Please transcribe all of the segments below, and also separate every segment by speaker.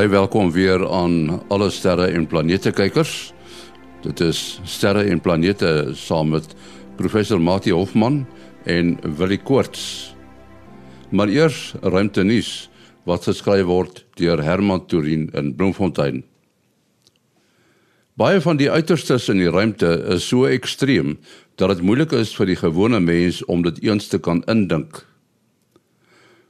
Speaker 1: Baie welkom weer aan alle sterre en planete kykers. Dit is sterre en planete saam met professor Mati Hofman en Willie Koorts. Maar eers ruimte nuus wat geskryf word deur Herman Turin in Bloemfontein. Baie van die uiterstes in die ruimte is so ekstreem dat dit moeilik is vir die gewone mens om dit eens te kan indink.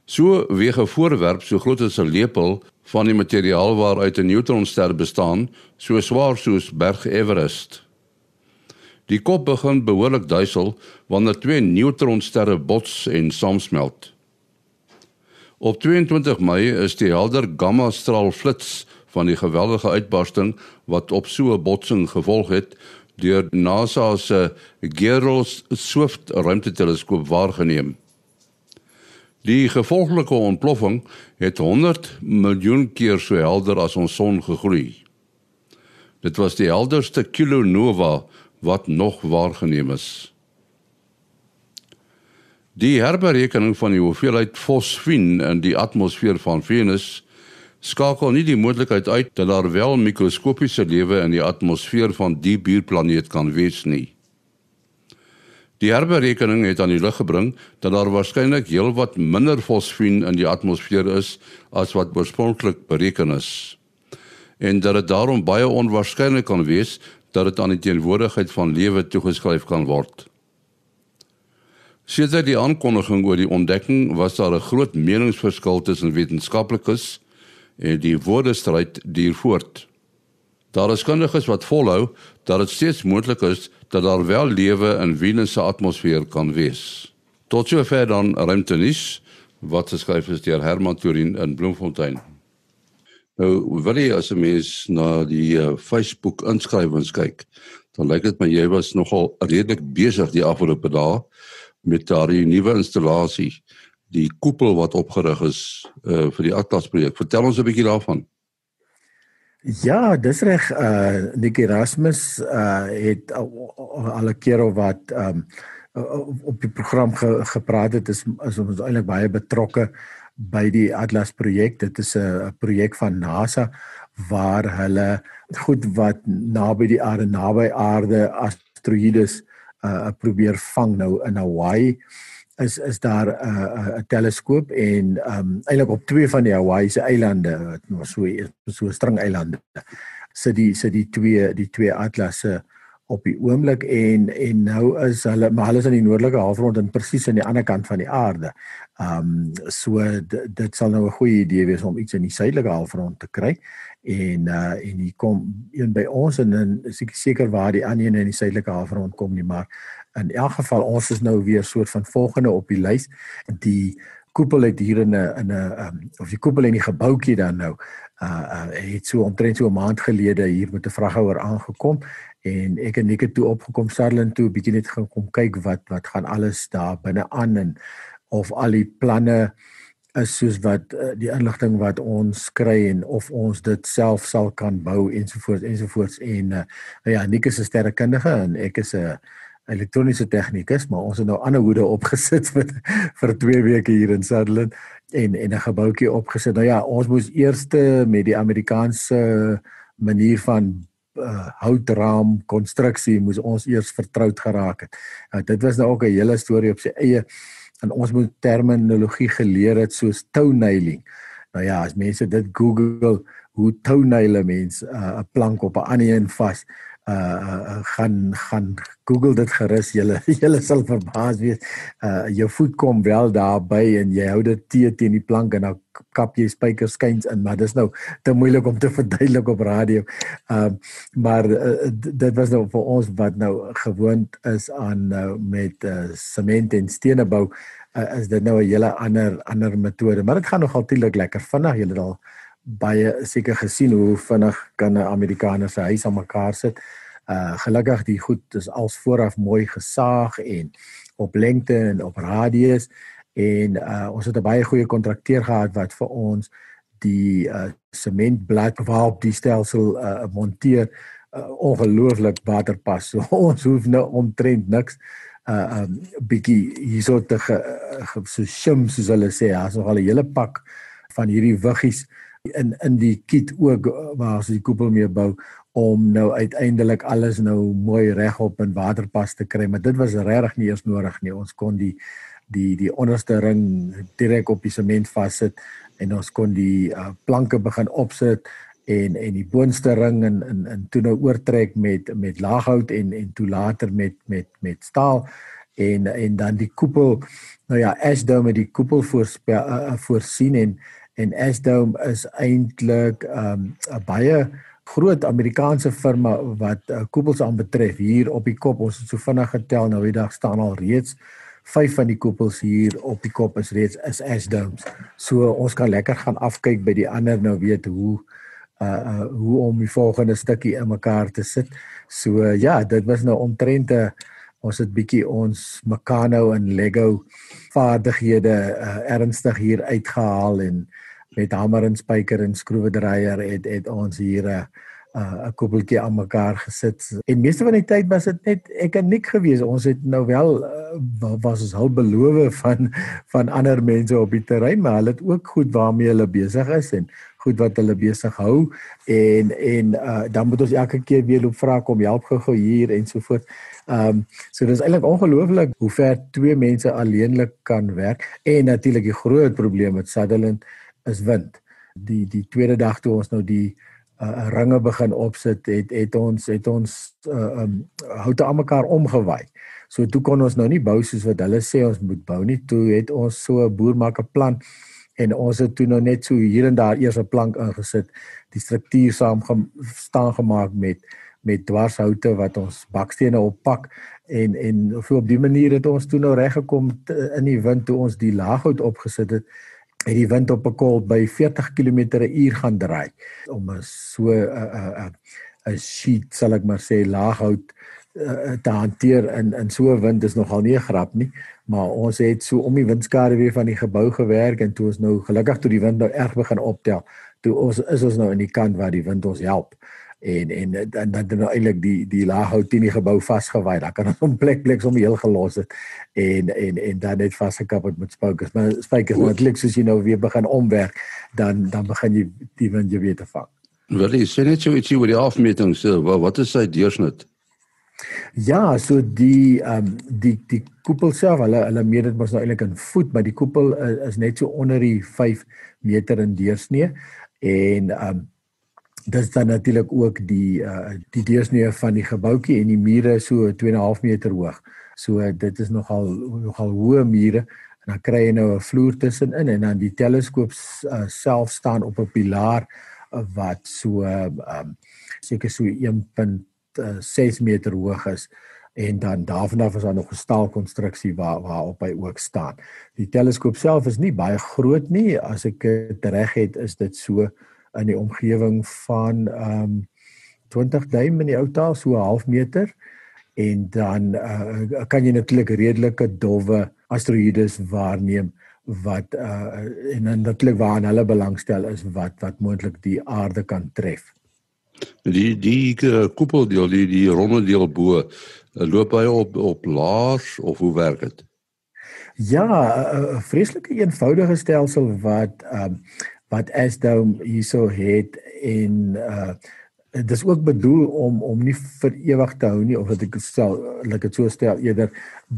Speaker 1: So weeg 'n voorwerp so groot as 'n lepel van die materiaal waaruit 'n neutronster bestaan, so swaar soos Berg Everest. Die kop begin behoorlik duisel wanneer twee neutronsterre bots en saamsmelt. Op 22 Mei is die helder gamma-straal flits van die geweldige uitbarsting wat op so 'n botsing gevolg het deur NASA se Geros Swift ruimteteleskoop waargeneem. Die gevolglike ontploffing het 100 miljoen keer so helder as ons son gegroei. Dit was die helderste kilonova wat nog waargeneem is. Die herberekening van die hoeveelheid fosfien in die atmosfeer van Venus skakel nie die moontlikheid uit dat daar wel mikroskopiese lewe in die atmosfeer van die buurplaneet kan wees nie. Die herberekening het aan die lig gebring dat daar waarskynlik heelwat minder fosfien in die atmosfeer is as wat oorspronklik bereken is. En dat dit daarom baie onwaarskynlik kan wees dat dit aan die teenwoordigheid van lewe toegeskryf kan word. Sedert die aankondiging oor die ontdekking was daar 'n groot meningsverskil tussen wetenskaplikes en die woordestryd duur voort. Daar is kundiges wat volhou dat dit steeds moontlik is dat daar wel lewe in Venus se atmosfeer kan wees. Tot sover dan ruimtenis wat geskryf is deur Herman Turin in Bloemfontein. Nou wil jy as 'n mens na die uh, Facebook inskrywings kyk, dan lyk dit my jy was nogal redelik besig die afgelope dae met daardie nuwe installasie, die koepel wat opgerig is uh, vir die Atlas projek. Vertel ons 'n bietjie daarvan.
Speaker 2: Ja, dis reg. Uh Nick Erasmus uh het al 'n keer of wat um op die program ge, gepraat het is is ons eintlik baie betrokke by die Atlas projek. Dit is 'n projek van NASA waar hulle goed wat naby die aarde, naby aarde asteroïdes uh probeer vang nou in Hawaii. Uh is is daar 'n uh, 'n teleskoop en um eintlik op twee van die Hawaiise eilande wat nou so so string eilande sit die sit die twee die twee atlasse op die oomblik en en nou is hulle maar hulle is aan die noordelike halfrond en presies aan die ander kant van die aarde. Um so dit sal nou 'n goeie idee wees om iets in die suidelike halfrond te kry en uh en hier kom een by ons en dan is ek seker waar die ander een in die suidelike halfrond kom nie maar in elk geval ons is nou weer soort van volgende op die lys. Die koepel het hier in 'n in 'n um, of die koepel en die gebouetjie dan nou uh, uh het so omtrent so 'n maand gelede hier met 'n vraghouer aangekom en ek en Nikke toe opgekom Sarlin toe 'n bietjie net gaan kom kyk wat wat gaan alles daar binne aan en of al die planne is soos wat uh, die inligting wat ons kry en of ons dit self sal kan bou ensovoorts ensovoorts. En uh, ja Nikke is 'n sterrekundige en ek is 'n elektroniese tegnikus, maar ons het nou ander hoede opgesit vir vir 2 weke hier in Sutherland en en 'n gebouetjie opgesit. Nou ja, ons moes eers met die Amerikaanse manier van uh, houtraam konstruksie moes ons eers vertroud geraak het. Nou dit was nou ook 'n hele storie op sy eie en ons moet terminologie geleer het soos toenailing. Nou ja, as mense dit Google hoe toenaile mense uh, 'n plank op 'n ander een vas uh gaan gaan Google dit gerus julle julle sal verbaas wees. Uh jou voet kom wel daarby en jy hou dit te teen die plank en dan kap jy spykers skuins in, maar dis nou te moeilik om te verduidelik op radio. Um uh, maar uh, dit was nou vir ons wat nou gewoond is aan uh, met uh, sement en stene bou uh, is dit nou 'n hele ander ander metode, maar dit gaan nog altyd lekker vinnig. Julle het al baie seker gesien hoe vinnig kan 'n Amerikaner se huis aan mekaar sit. Uh gelukkig die goed is als vooraf mooi gesaag en op lengte en op radius en uh ons het 'n baie goeie kontrakteur gehad wat vir ons die uh sementblad waarop die stelsel uh monteer uh, ongelooflik waterpas. So ons hoef nou omtrent niks uh um bietjie hierso te ge, ge, so shim soos hulle sê, ja, so 'n hele pak van hierdie wiggies in in die kit ook waar ons die koepel mee bou om nou uiteindelik alles nou mooi regop in waterpas te kry, maar dit was regtig nie eers nodig nie. Ons kon die die die onderste ring direk op die sement vassit en ons kon die uh, planke begin opsit en en die boonste ring in in in toe nou oortrek met met laaghout en en toe later met met met staal en en dan die koepel nou ja Ashdome het die koepel voorspel uh, voorsien en en Ashdome is eintlik 'n um, baie groot Amerikaanse firma wat uh, koepels aanbetref hier op die kop ons het so vinnig getel nou die dag staan al reeds vyf van die koepels hier op die kop is reeds is Ashdomes so ons kan lekker gaan afkyk by die ander nou weet hoe uh, uh hoe om die volgende stukkie in mekaar te sit. So uh, ja, dit was nou omtrent 'n uh, ons het bietjie ons Meccano en Lego vaardighede uh, ernstig hier uitgehaal en met hamer en spyker en skroewedraaier het het ons hier 'n uh, 'n uh, koppeltjie aan mekaar gesit. En meeste van die tyd was dit net ek en Nick gewees. Ons het nou wel uh, was ons hulp belowe van van ander mense op die terrein, maar hulle het ook goed waarmee hulle besig is en goed wat hulle besig hou en en uh, dan moet ons elke keer weer loop vra kom help gou-gou hier en so voort. Ehm um, so dis eintlik ongelooflik hoe ver twee mense alleenlik kan werk en natuurlik die groot probleem met Sutherland is wind. Die die tweede dag toe ons nou die uh, ringe begin opsit het het ons het ons uh, um houte aan mekaar omgewaai. So toe kon ons nou nie bou soos wat hulle sê ons moet bou nie. Toe het ons so 'n boer maak 'n plan en ons het toe nou net so hier en daar eers 'n plank ingesit die struktuur saam staan gemaak met met dwarshoute wat ons bakstene oppak en en so op die manier het ons toe nou reg gekom in die wind toe ons die laaghout opgesit het het die wind op 'n kol by 40 km/h gaan draai om so 'n 'n 'n sheet sal ek maar sê laaghout uh, te hanteer in in so 'n wind is nogal nie 'n grap nie, maar ons het so om die windskade weer van die gebou gewerk en toe ons nou gelukkig toe die wind nou erg begin optel, toe ons is ons nou in die kant waar die wind ons help en en dan dan nou eintlik die die laaghout teen die gebou vasgewaai. Daar kan ons om plek plek om heel gelos het en en en dan net vasgekap het met spykers. Maar spykers natuurlik soos jy nou weer begin omwerk, dan dan begin jy die wind weer te vang.
Speaker 1: Wel, jy sê net so ietsie oor die afmeting, so wat is sy deursnit?
Speaker 2: Ja, so die ehm um, die die koepel self, hulle hulle meet dit mos nou eintlik in voet, maar die koepel is, is net so onder die 5 meter in deursnee en ehm um, dis dan natuurlik ook die uh die deursnee van die gebouetjie en die mure so 2.5 meter hoog. So dit is nogal nogal hoë mure en dan kry jy nou 'n vloer tussenin en dan die teleskoop uh, self staan op 'n pilaar uh, wat so ehm um, seker so 1. 6 uh, meter hoog is en dan daarvan af is daar nog 'n staalkonstruksie waar waarop hy ook staan. Die teleskoop self is nie baie groot nie, as ek dit reg het, is dit so in die omgewing van ehm um, 20 duim in die ou taal, so 'n half meter en dan uh, kan jy natuurlik redelike dowwe asteroïdes waarneem wat uh, en natuurlik waaraan hulle belangstel is wat wat moontlik die aarde kan tref.
Speaker 1: Die die uh, koepeldeel, die die ronde deel bo, uh, loop hy op op laars of hoe werk dit?
Speaker 2: Ja, 'n uh, vreeslike eenvoudige stelsel wat ehm uh, wat Asdome hierso het en uh dit is ook bedoel om om nie vir ewig te hou nie of wat ek stel like dit so stel eerder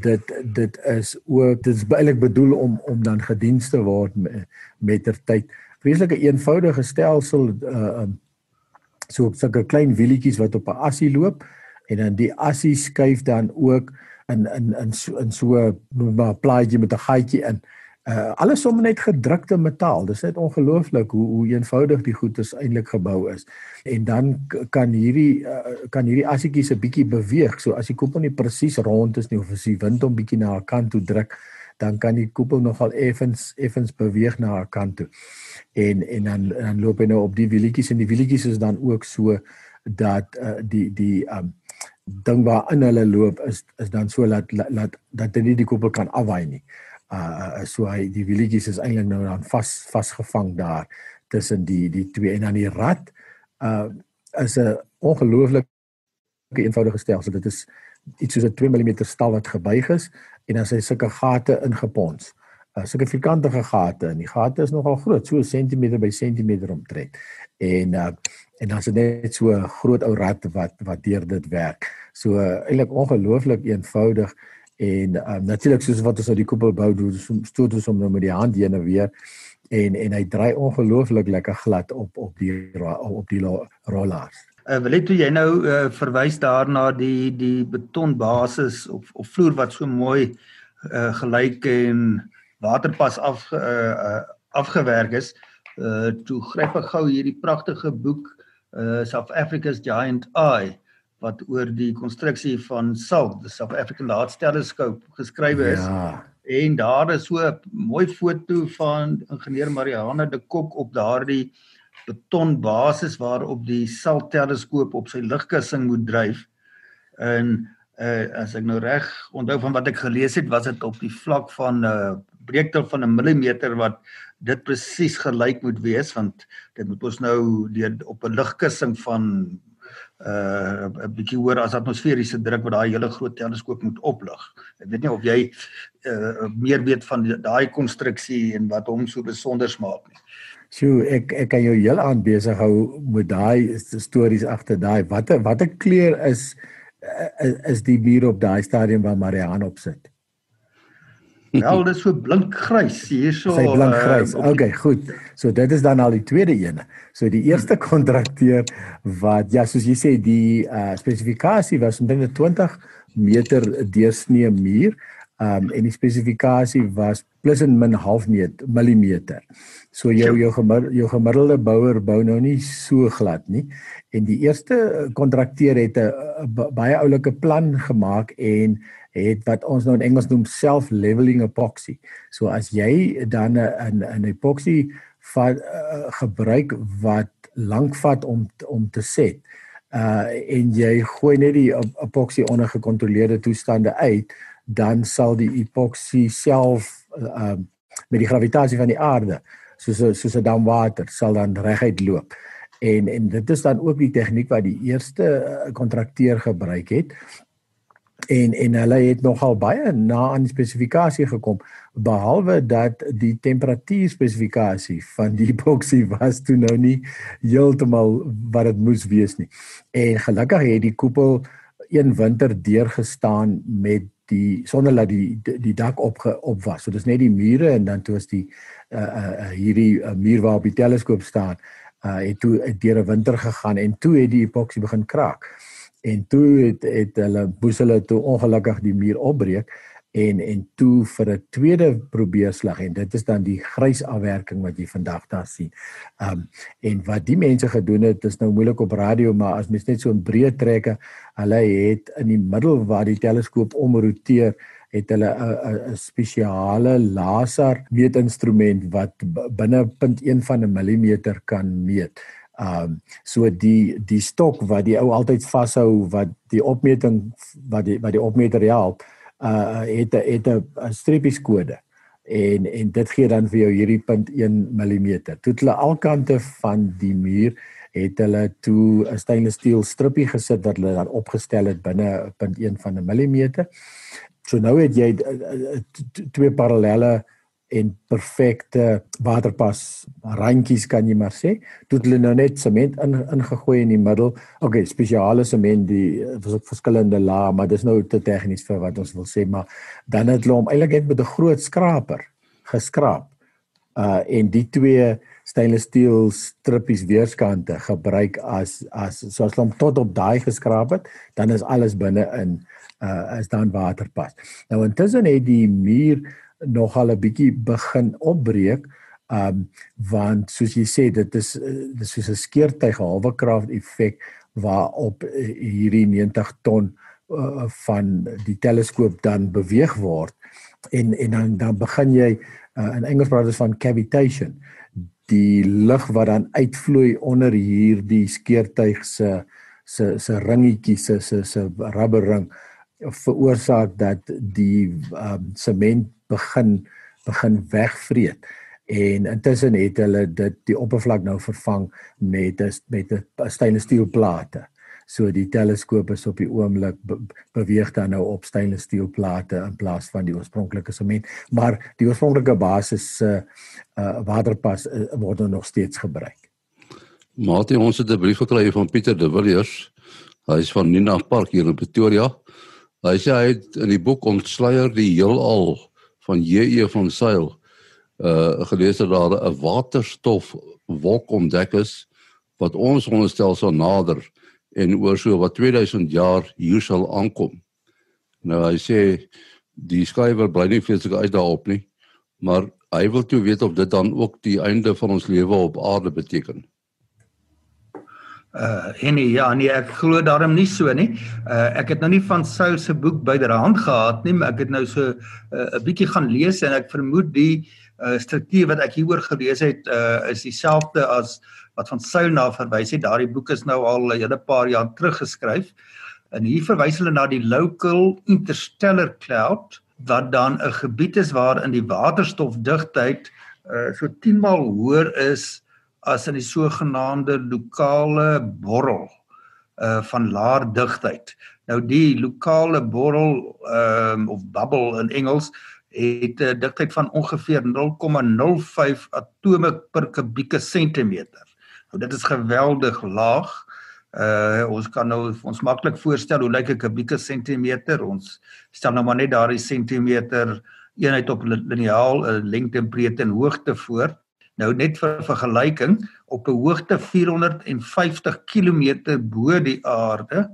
Speaker 2: dit dit is ook dit is eintlik bedoel om om dan gedienste word met, ter tyd vreeslike eenvoudige stelsel uh um, so sulke klein wielietjies wat op 'n assie loop en dan die assie skuif dan ook in in in so in so 'n plaatjie met 'n gaatjie in. Uh alles sommer net gedrukte metaal. Dis net ongelooflik hoe hoe eenvoudig die goed is eintlik gebou is. En dan kan hierdie uh, kan hierdie assietjies 'n bietjie beweeg. So as die koepel nie presies rond is nie of as die wind hom bietjie na 'n kant toe druk, dan kan die koepel nogal effens effens beweeg na 'n kant toe en en dan dan loop hy nou op die wielietjies en die wielietjies is dan ook so dat uh, die die um ding waar in hulle loop is is dan so dat dat dat dit nie die koppel kan afwaai nie. So hy die wielietjies is eintlik nou dan vas vasgevang daar tussen die die twee en dan die rad uh is 'n ongelooflike eenvoudige stelsel. Dit is iets soos 'n 2 mm stal wat gebuig is en dan sy sulke gate ingepons uh, sulke vierkantige gate en die gate is nogal groot, so 'n sentimeter by sentimeter omtrent. En uh, en dan is dit net so 'n groot ou rat wat wat deur dit werk. So uh, eintlik ongelooflik eenvoudig en uh, natuurlik soos wat ons uit die koepel bou stoot ons hom nou met die hand heen en weer en en hy draai ongelooflik lekker glad op op die op die rollers.
Speaker 3: Uh, wil net toe jy nou uh, verwys daarna die die betonbasis of of vloer wat so mooi uh, gelyk en waterpas af uh, uh, afgewerk is. Uh toe gryp ek gou hierdie pragtige boek uh South Africa's Giant Eye wat oor die konstruksie van SALT, the South African Large Telescope geskrywe is. Ja. En daar is so 'n mooi foto van ingenieur Marianne de Kok op daardie betonbasis waarop die SALT teleskoop op sy ligkussing moet dryf. En uh, as ek nou reg onthou van wat ek gelees het, was dit op die vlak van 'n uh, breektel van 'n millimeter wat dit presies gelyk moet wees want dit moet ons nou deur op 'n ligkussing van uh 'n bietjie hoor as atmosferiese druk wat daai hele groot teleskoop moet oplig. Ek weet nie of jy uh meer weet van daai konstruksie en wat hom so besonder maak nie.
Speaker 2: Sjoe, ek ek kan jou heel aan besig hou met daai stories agter daai. Watter watter kleur is is, is die muur op daai stadium waar Marianne op sit?
Speaker 3: Wel, dit is so blink grys hierso.
Speaker 2: Sy blink eh, grys. Uh, okay, goed. So dit is dan al die tweede ene. So die eerste kontrakteur wat ja, soos jy sê, die uh spesifikasie was omtrent 20 meter deursnee muur. Um en die spesifikasie was plus en min half meter millimeter. So jou jou gemiddelde, jou gemiddelde bouer bou nou nie so glad nie. En die eerste kontrakteur het 'n baie oulike plan gemaak en het wat ons nou in Engels noem self-leveling epoxy. So as jy dan 'n 'n epoxy vat uh, gebruik wat lank vat om om te set uh en jy gooi net die epoxy onder gekontroleerde toestande uit, dan sal die epoxy self uh met die gravitasie van die aarde soos soos 'n dam water sal dan reguit loop. En en dit is dan ook die tegniek wat die eerste kontrakteur gebruik het en en hulle het nogal baie na aan die spesifikasie gekom behalwe dat die temperatuur spesifikasie van die epoxy was toe nou nie heeltemal wat dit moes wees nie. En gelukkig het die koepel een winter deurgestaan met die sonder dat die die dak op op was. So dis net die mure en dan toe was die uh, uh hierdie uh, muur waar op die teleskoop staan uh het toe het deur 'n winter gegaan en toe het die epoxy begin kraak en toe het het hulle moes hulle toe ongelukkig die muur opbreek en en toe vir 'n tweede probeerslag en dit is dan die grys afwerking wat jy vandag daar sien. Um en wat die mense gedoen het is nou moeilik op radio maar as mens net so 'n breë trekke, hulle het in die middel waar die teleskoop omroteer het hulle 'n spesiale laser meetinstrument wat binne 0.1 van 'n millimeter kan meet. Ehm um, so die die stok wat die ou altyd vashou wat die opmeting wat die wat die opmeter help uh het het 'n streepies kode en en dit gee dan vir jou hierdie punt 1 mm. Toe hulle alkante van die muur het hulle toe 'n stainless steel strippie gesit wat hulle dan opgestel het binne punt 1 van 'n millimeter. So nou het jy uh, twee parallelle en perfekte waterpas randjies kan jy maar sê. Toe hulle nou net sement in ingegooi in die middel. Okay, spesiale sement die was ook verskillende lae, maar dis nou te tegnies vir wat ons wil sê, maar dan het hulle hom eintlik net met 'n groot skraper geskraap. Uh en die twee stainless steel strippies weerskante gebruik as as soos hulle hom tot op daai geskraap het, dan is alles binne in uh is dan waterpas. Nou intussen het die muur nogal 'n bietjie begin opbreek. Um want soos jy sê dit is dit is soos 'n skeurtuig halwe krag effek waarop eh, hierdie 90 ton uh, van die teleskoop dan beweeg word en en dan dan begin jy uh, in Engels praat ons van cavitation die lug wat dan uitvloei onder hierdie skeurtuig se se se ringetjie se se se rubberring veroorsaak dat die um, sement begin begin wegvreet en intussen het hulle dit die oppervlak nou vervang met met 'n stainless steel plate. So die teleskoop is op die oomblik be beweeg dan nou op stainless steel plate in plaas van die oorspronklike sement, maar die oorspronklike basis uh, uh waterpas uh, word nou nog steeds gebruik.
Speaker 1: Maatie, ons het 'n brief gekry van Pieter de Villiers. Hy is van Nina Park hier in Pretoria. Hy sê hy het in die boek Ontsluier die heelal van JE van Sail uh gelees dat daar 'n waterstof wolk ontdek is wat ons onderstelsel nader en oor so wat 2000 jaar hier sal aankom. Nou hy sê die skrywer bly nie feeslik uit daarop nie, maar hy wil toe weet of dit dan ook die einde van ons lewe op aarde beteken.
Speaker 3: Uh en nee, ja nee ek glo daarom nie so nie. Uh ek het nou nie van Saul se boek byderhand gehad nie, maar ek het nou so 'n uh, bietjie gaan lees en ek vermoed die uh struktuur wat ek hieroor gelees het uh is dieselfde as wat van Saul na verwys het. Daardie boek is nou al 'n hele paar jaar terug geskryf. En hier verwys hulle na die local interstellar cloud wat dan 'n gebied is waar in die waterstofdigtheid uh so 10 maal hoër is as in die sogenaamde lokale borrel uh van laer digtheid. Nou die lokale borrel ehm um, of bubble in Engels het 'n digtheid van ongeveer 0,05 atome per kubieke sentimeter. Nou dit is geweldig laag. Uh ons kan nou ons maklik voorstel hoe lyk 'n kubieke sentimeter? Ons stel nou maar net daardie sentimeter eenheid op liniaal, 'n lengte en breedte en hoogte voor. Nou net vir vergelyking, op 'n hoogte 450 km bo die aarde,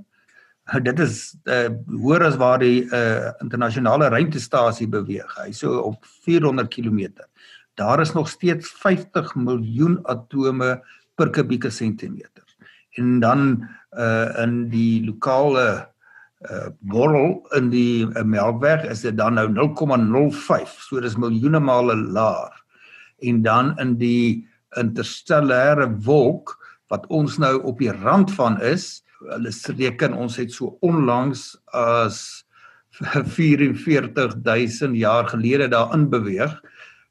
Speaker 3: dit is uh, hoër as waar die uh, internasionale ruimtestasie beweeg. Hy so op 400 km. Daar is nog steeds 50 miljoen atome per kubieke sentimeter. En dan uh, in die lokale uh borrel in die uh, Melkweg is dit dan nou 0,05 so dis miljoene male laer en dan in die interstellêre wolk wat ons nou op die rand van is hulle reken ons het so onlangs as 44000 jaar gelede daarin beweeg.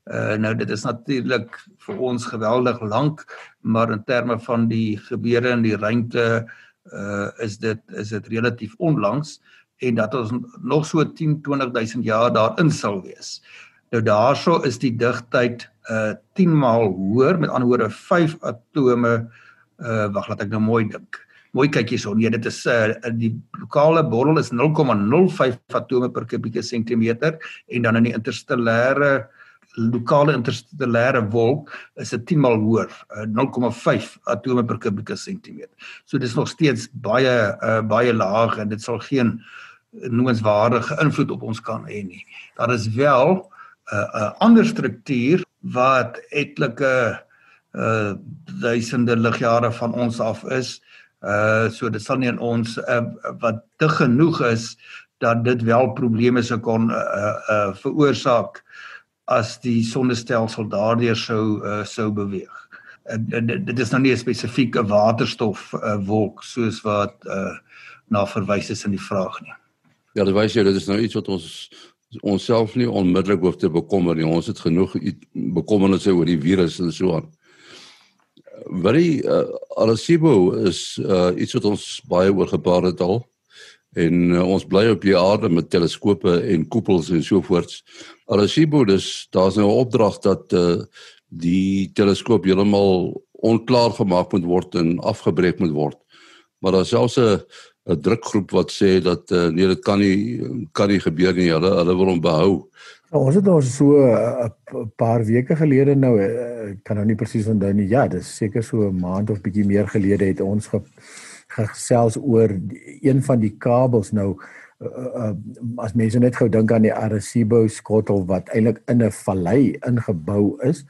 Speaker 3: Uh, nou dit is natuurlik vir ons geweldig lank maar in terme van die gebeure in die ruimte uh, is dit is dit relatief onlangs en dat ons nog so 10 20000 jaar daarin sal wees nou daarso is die digtheid uh 10 maal hoër met ander woorde 5 atome uh wag laat ek nou mooi dink. Mooi kyk hierso. Nee, dit is uh die lokale borrel is 0,05 atome per kubieke sentimeter en dan in die interstellêre lokale interstellêre wolk is dit 10 maal hoër, uh, 0,5 atome per kubieke sentimeter. So dis nog steeds baie uh baie laag en dit sal geen noemenswaardige invloed op ons kan hê nie. Daar is wel 'n uh, 'n uh, ander struktuur wat etlike uh duisende ligjare van ons af is. Uh so dit sal nie in ons uh, wat te genoeg is dat dit wel probleme sou kon uh uh veroorsaak as die sonnestelsel daardeur sou uh, sou beweeg. Uh, dit is nou nie 'n spesifieke waterstof uh, wolk soos wat uh na verwys is in die vraag nie.
Speaker 1: Ja, dit wys jy dit is nou iets wat ons ons self nie onmiddellik hoef te bekommer nie. Ons het genoeg bekommernisse oor die virus en so aan. Baie uh, Arecibo is uh, iets wat ons baie oor gepraat het al en uh, ons bly op die aarde met teleskope en koepels en so voorts. Arecibo dis daar's nou 'n opdrag dat uh, die teleskoop heeltemal onklaar gemaak moet word en afgebreek moet word. Maar daar's selfs 'n 'n drukgroep wat sê dat uh, nee dit kan nie kan nie gebeur nie. Hulle hulle wil hom behou.
Speaker 2: Nou, ons het ons so 'n uh, paar weke gelede nou uh, kan nou nie presies onthou nie. Ja, dis seker so 'n maand of bietjie meer gelede het ons ge, gesels oor die, een van die kabels nou uh, uh, as mense net gou dink aan die Arecibo skottel wat eintlik in 'n vallei ingebou is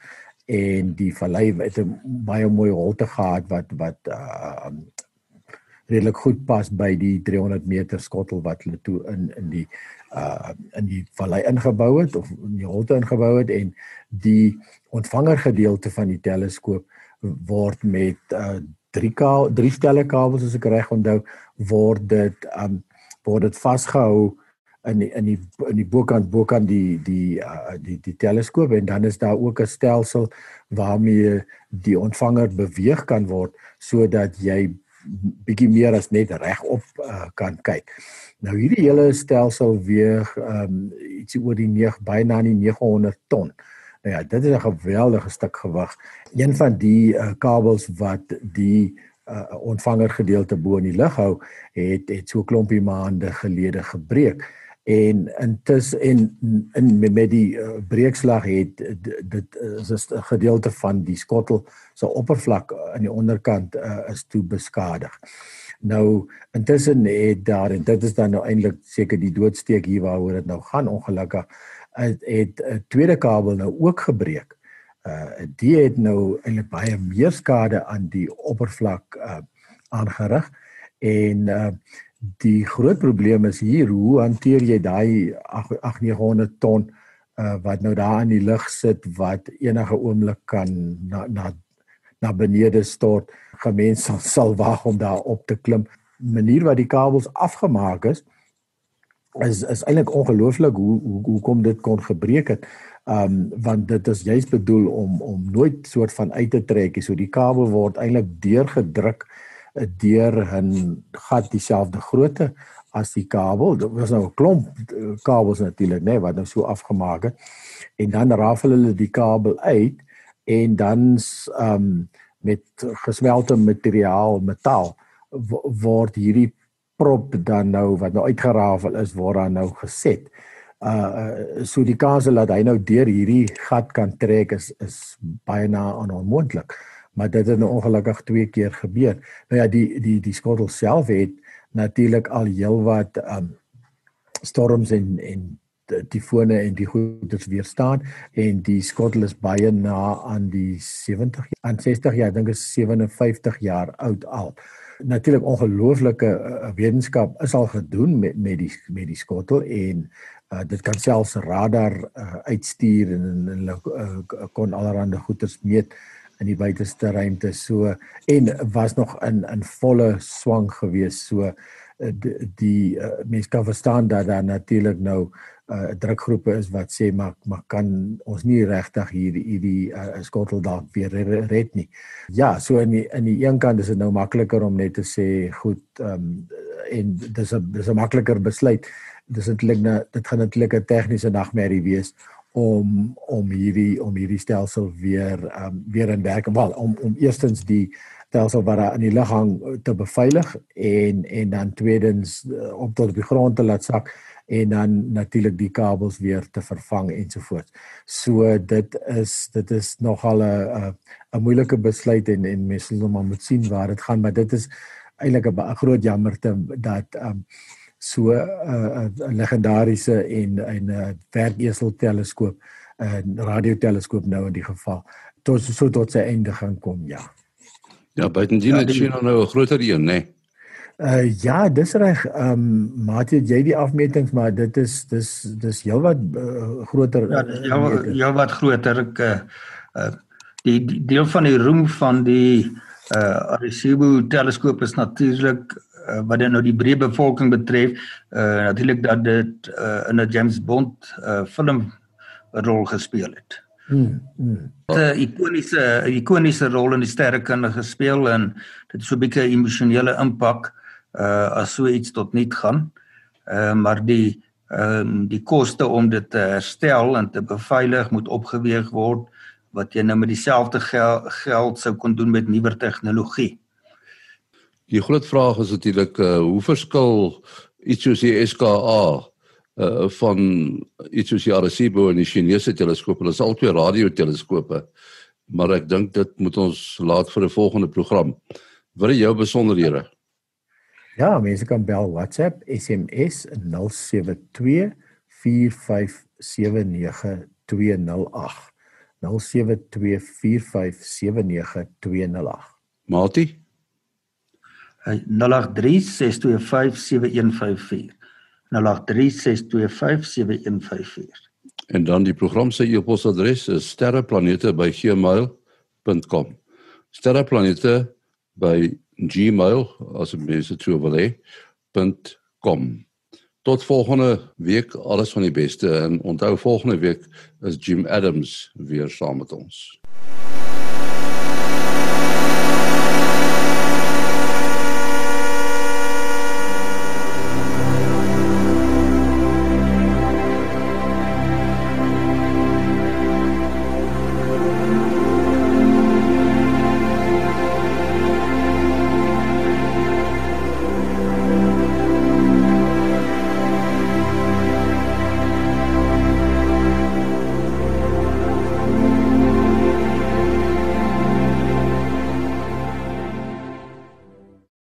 Speaker 2: en die vallei het 'n baie mooi holte gehad wat wat uh, redelik goed pas by die 300 meter skottel wat hulle toe in in die uh in die vallei ingebou het of in die holte ingebou het en die ontvanger gedeelte van die teleskoop word met uh drie ka drie stelle kabels as ek reg onthou word dit um word dit vasgehou in die, in die in die bokant bokant die die uh die die teleskoop en dan is daar ook 'n stelsel waarmee die ontvanger beweeg kan word sodat jy bietjie meer as net regop uh, kan kyk. Nou hierdie hele stelsel weeg ehm um, ietsie oor die 9 byna die 900 ton. Nou ja, dit is 'n geweldige stuk gewig. Een van die uh, kabels wat die uh, ontvanger gedeelte bo in die lug hou, het het so klompie maande gelede gebreek en intussen en in met die uh, breekslag het dit is 'n gedeelte van die skottel se so oppervlak aan die onderkant uh, is toe beskadig. Nou intussen het daar en dit is dan nou eintlik seker die doodsteek hier waaroor dit nou gaan ongelukkig het 'n tweede kabel nou ook gebreek. Uh die het nou eintlik baie meer skade aan die oppervlak uh aangerig en uh die groot probleem is hier hoe hanteer jy daai 8900 ton uh wat nou daar in die lug sit wat enige oomblik kan na na na benede stort. Gemens sal, sal wag om daar op te klim. Manier wat die kabels afgemaak is is is eintlik ongelooflik hoe hoe hoe kom dit kon gebreek het. Um, want dit is juist bedoel om om nooit soort van uit te trek nie. So die kabel word eintlik deurgedruk eh, deur 'n gat dieselfde grootte as die kabel. Dit was nou 'n klomp eh, kabels natuurlik, né, nee, wat nou so afgemaak het. En dan rafel hulle die kabel uit en dan ehm um, met gesmelte materiaal, metaal word hierdie prop dan nou wat nou uitgerafel is word dan nou geset. Uh so die kans dat hy nou deur hierdie gat kan trek is is baie na onmoontlik. Maar dit het nou ongelukkig twee keer gebeur. Nou ja, die die die skottel self het natuurlik al heelwat um storms en en tifone en die goeders weerstaan. En die skottel is baie na aan die 70 aan 60 jaar, ek dink is 57 jaar oud al. Natuurlik ongelooflike uh, wetenskap is al gedoen met met die met die skottel en uh, dit kan selfs radar uh, uitstuur en hulle uh, kon allerlei goeters meet in die buiteste ruimte so en was nog in in volle swang gewees so uh, die, die uh, mense kan verstaan dat daar natuurlik nou uh drukgroepe is wat sê maar maar kan ons nie regtig hier hierdie uh, skottel dalk weer red nie. Ja, so in die, in die een kant is dit nou makliker om net te sê goed um, en dis 'n dis 'n makliker besluit. Dis eintlik nou dit gaan eintlik 'n tegniese nagmerrie wees om om hierdie om hierdie stelsel weer ehm um, weer in werk wel om om eerstens die stelsel wat daar in die lug hang te beveilig en en dan tweedens uh, om tot op die grond te laat sak en dan natuurlik die kabels weer te vervang ensovoorts. So dit is dit is nogal 'n 'n moeilike besluit en en mense moet maar moet sien waar dit gaan, maar dit is eintlik 'n groot jammerte dat um so 'n uh, legendariese en 'n uh, werkesel teleskoop 'n uh, radioteleskoop nou in die geval tot so tot sy einde gaan kom, ja.
Speaker 1: Ja, buitendien ja, het China nou 'n groter een, né? Nee.
Speaker 2: Uh ja, dis reg. Ehm um, maar jy jy die afmetings, maar dit is dis dis heelwat uh, groter.
Speaker 3: Ja, ja, ja wat groter. Ek uh die, die deel van die roem van die uh Arecibo teleskoop is natuurlik uh, wat dan nou die breë bevolking betref, uh natuurlik dat dit uh in 'n James Bond uh film 'n rol gespeel het. Hmm. hmm. 'n ikoniese ikoniese rol in die sterrekunde gespeel en dit het so 'n bietjie emosionele impak uh as so iets tot nul gaan. Uh maar die ehm um, die koste om dit te herstel en te beveilig moet opgeweeg word wat jy nou met dieselfde gel geld sou kon doen met nuwer tegnologie.
Speaker 1: Die groot vraag is natuurlik uh hoe verskil iets soos die SKA uh van iets soos die Arecibo en die Chinese teleskope. Hulle is albei radioteleskope. Maar ek dink dit moet ons laat vir 'n volgende program. Wat is jou besonderhede?
Speaker 2: Ja, mense kan bel WhatsApp, SMS 072 4579208. 072 4579208.
Speaker 1: Mati
Speaker 3: 0836257154. 0836257154.
Speaker 1: En dan die program se e-posadres is sterreplanete@gmail.com. Sterreplanete by gmail as mense toe wil hê.com. Tot volgende week alles van die beste en onthou volgende week is Jim Adams weer saam met ons.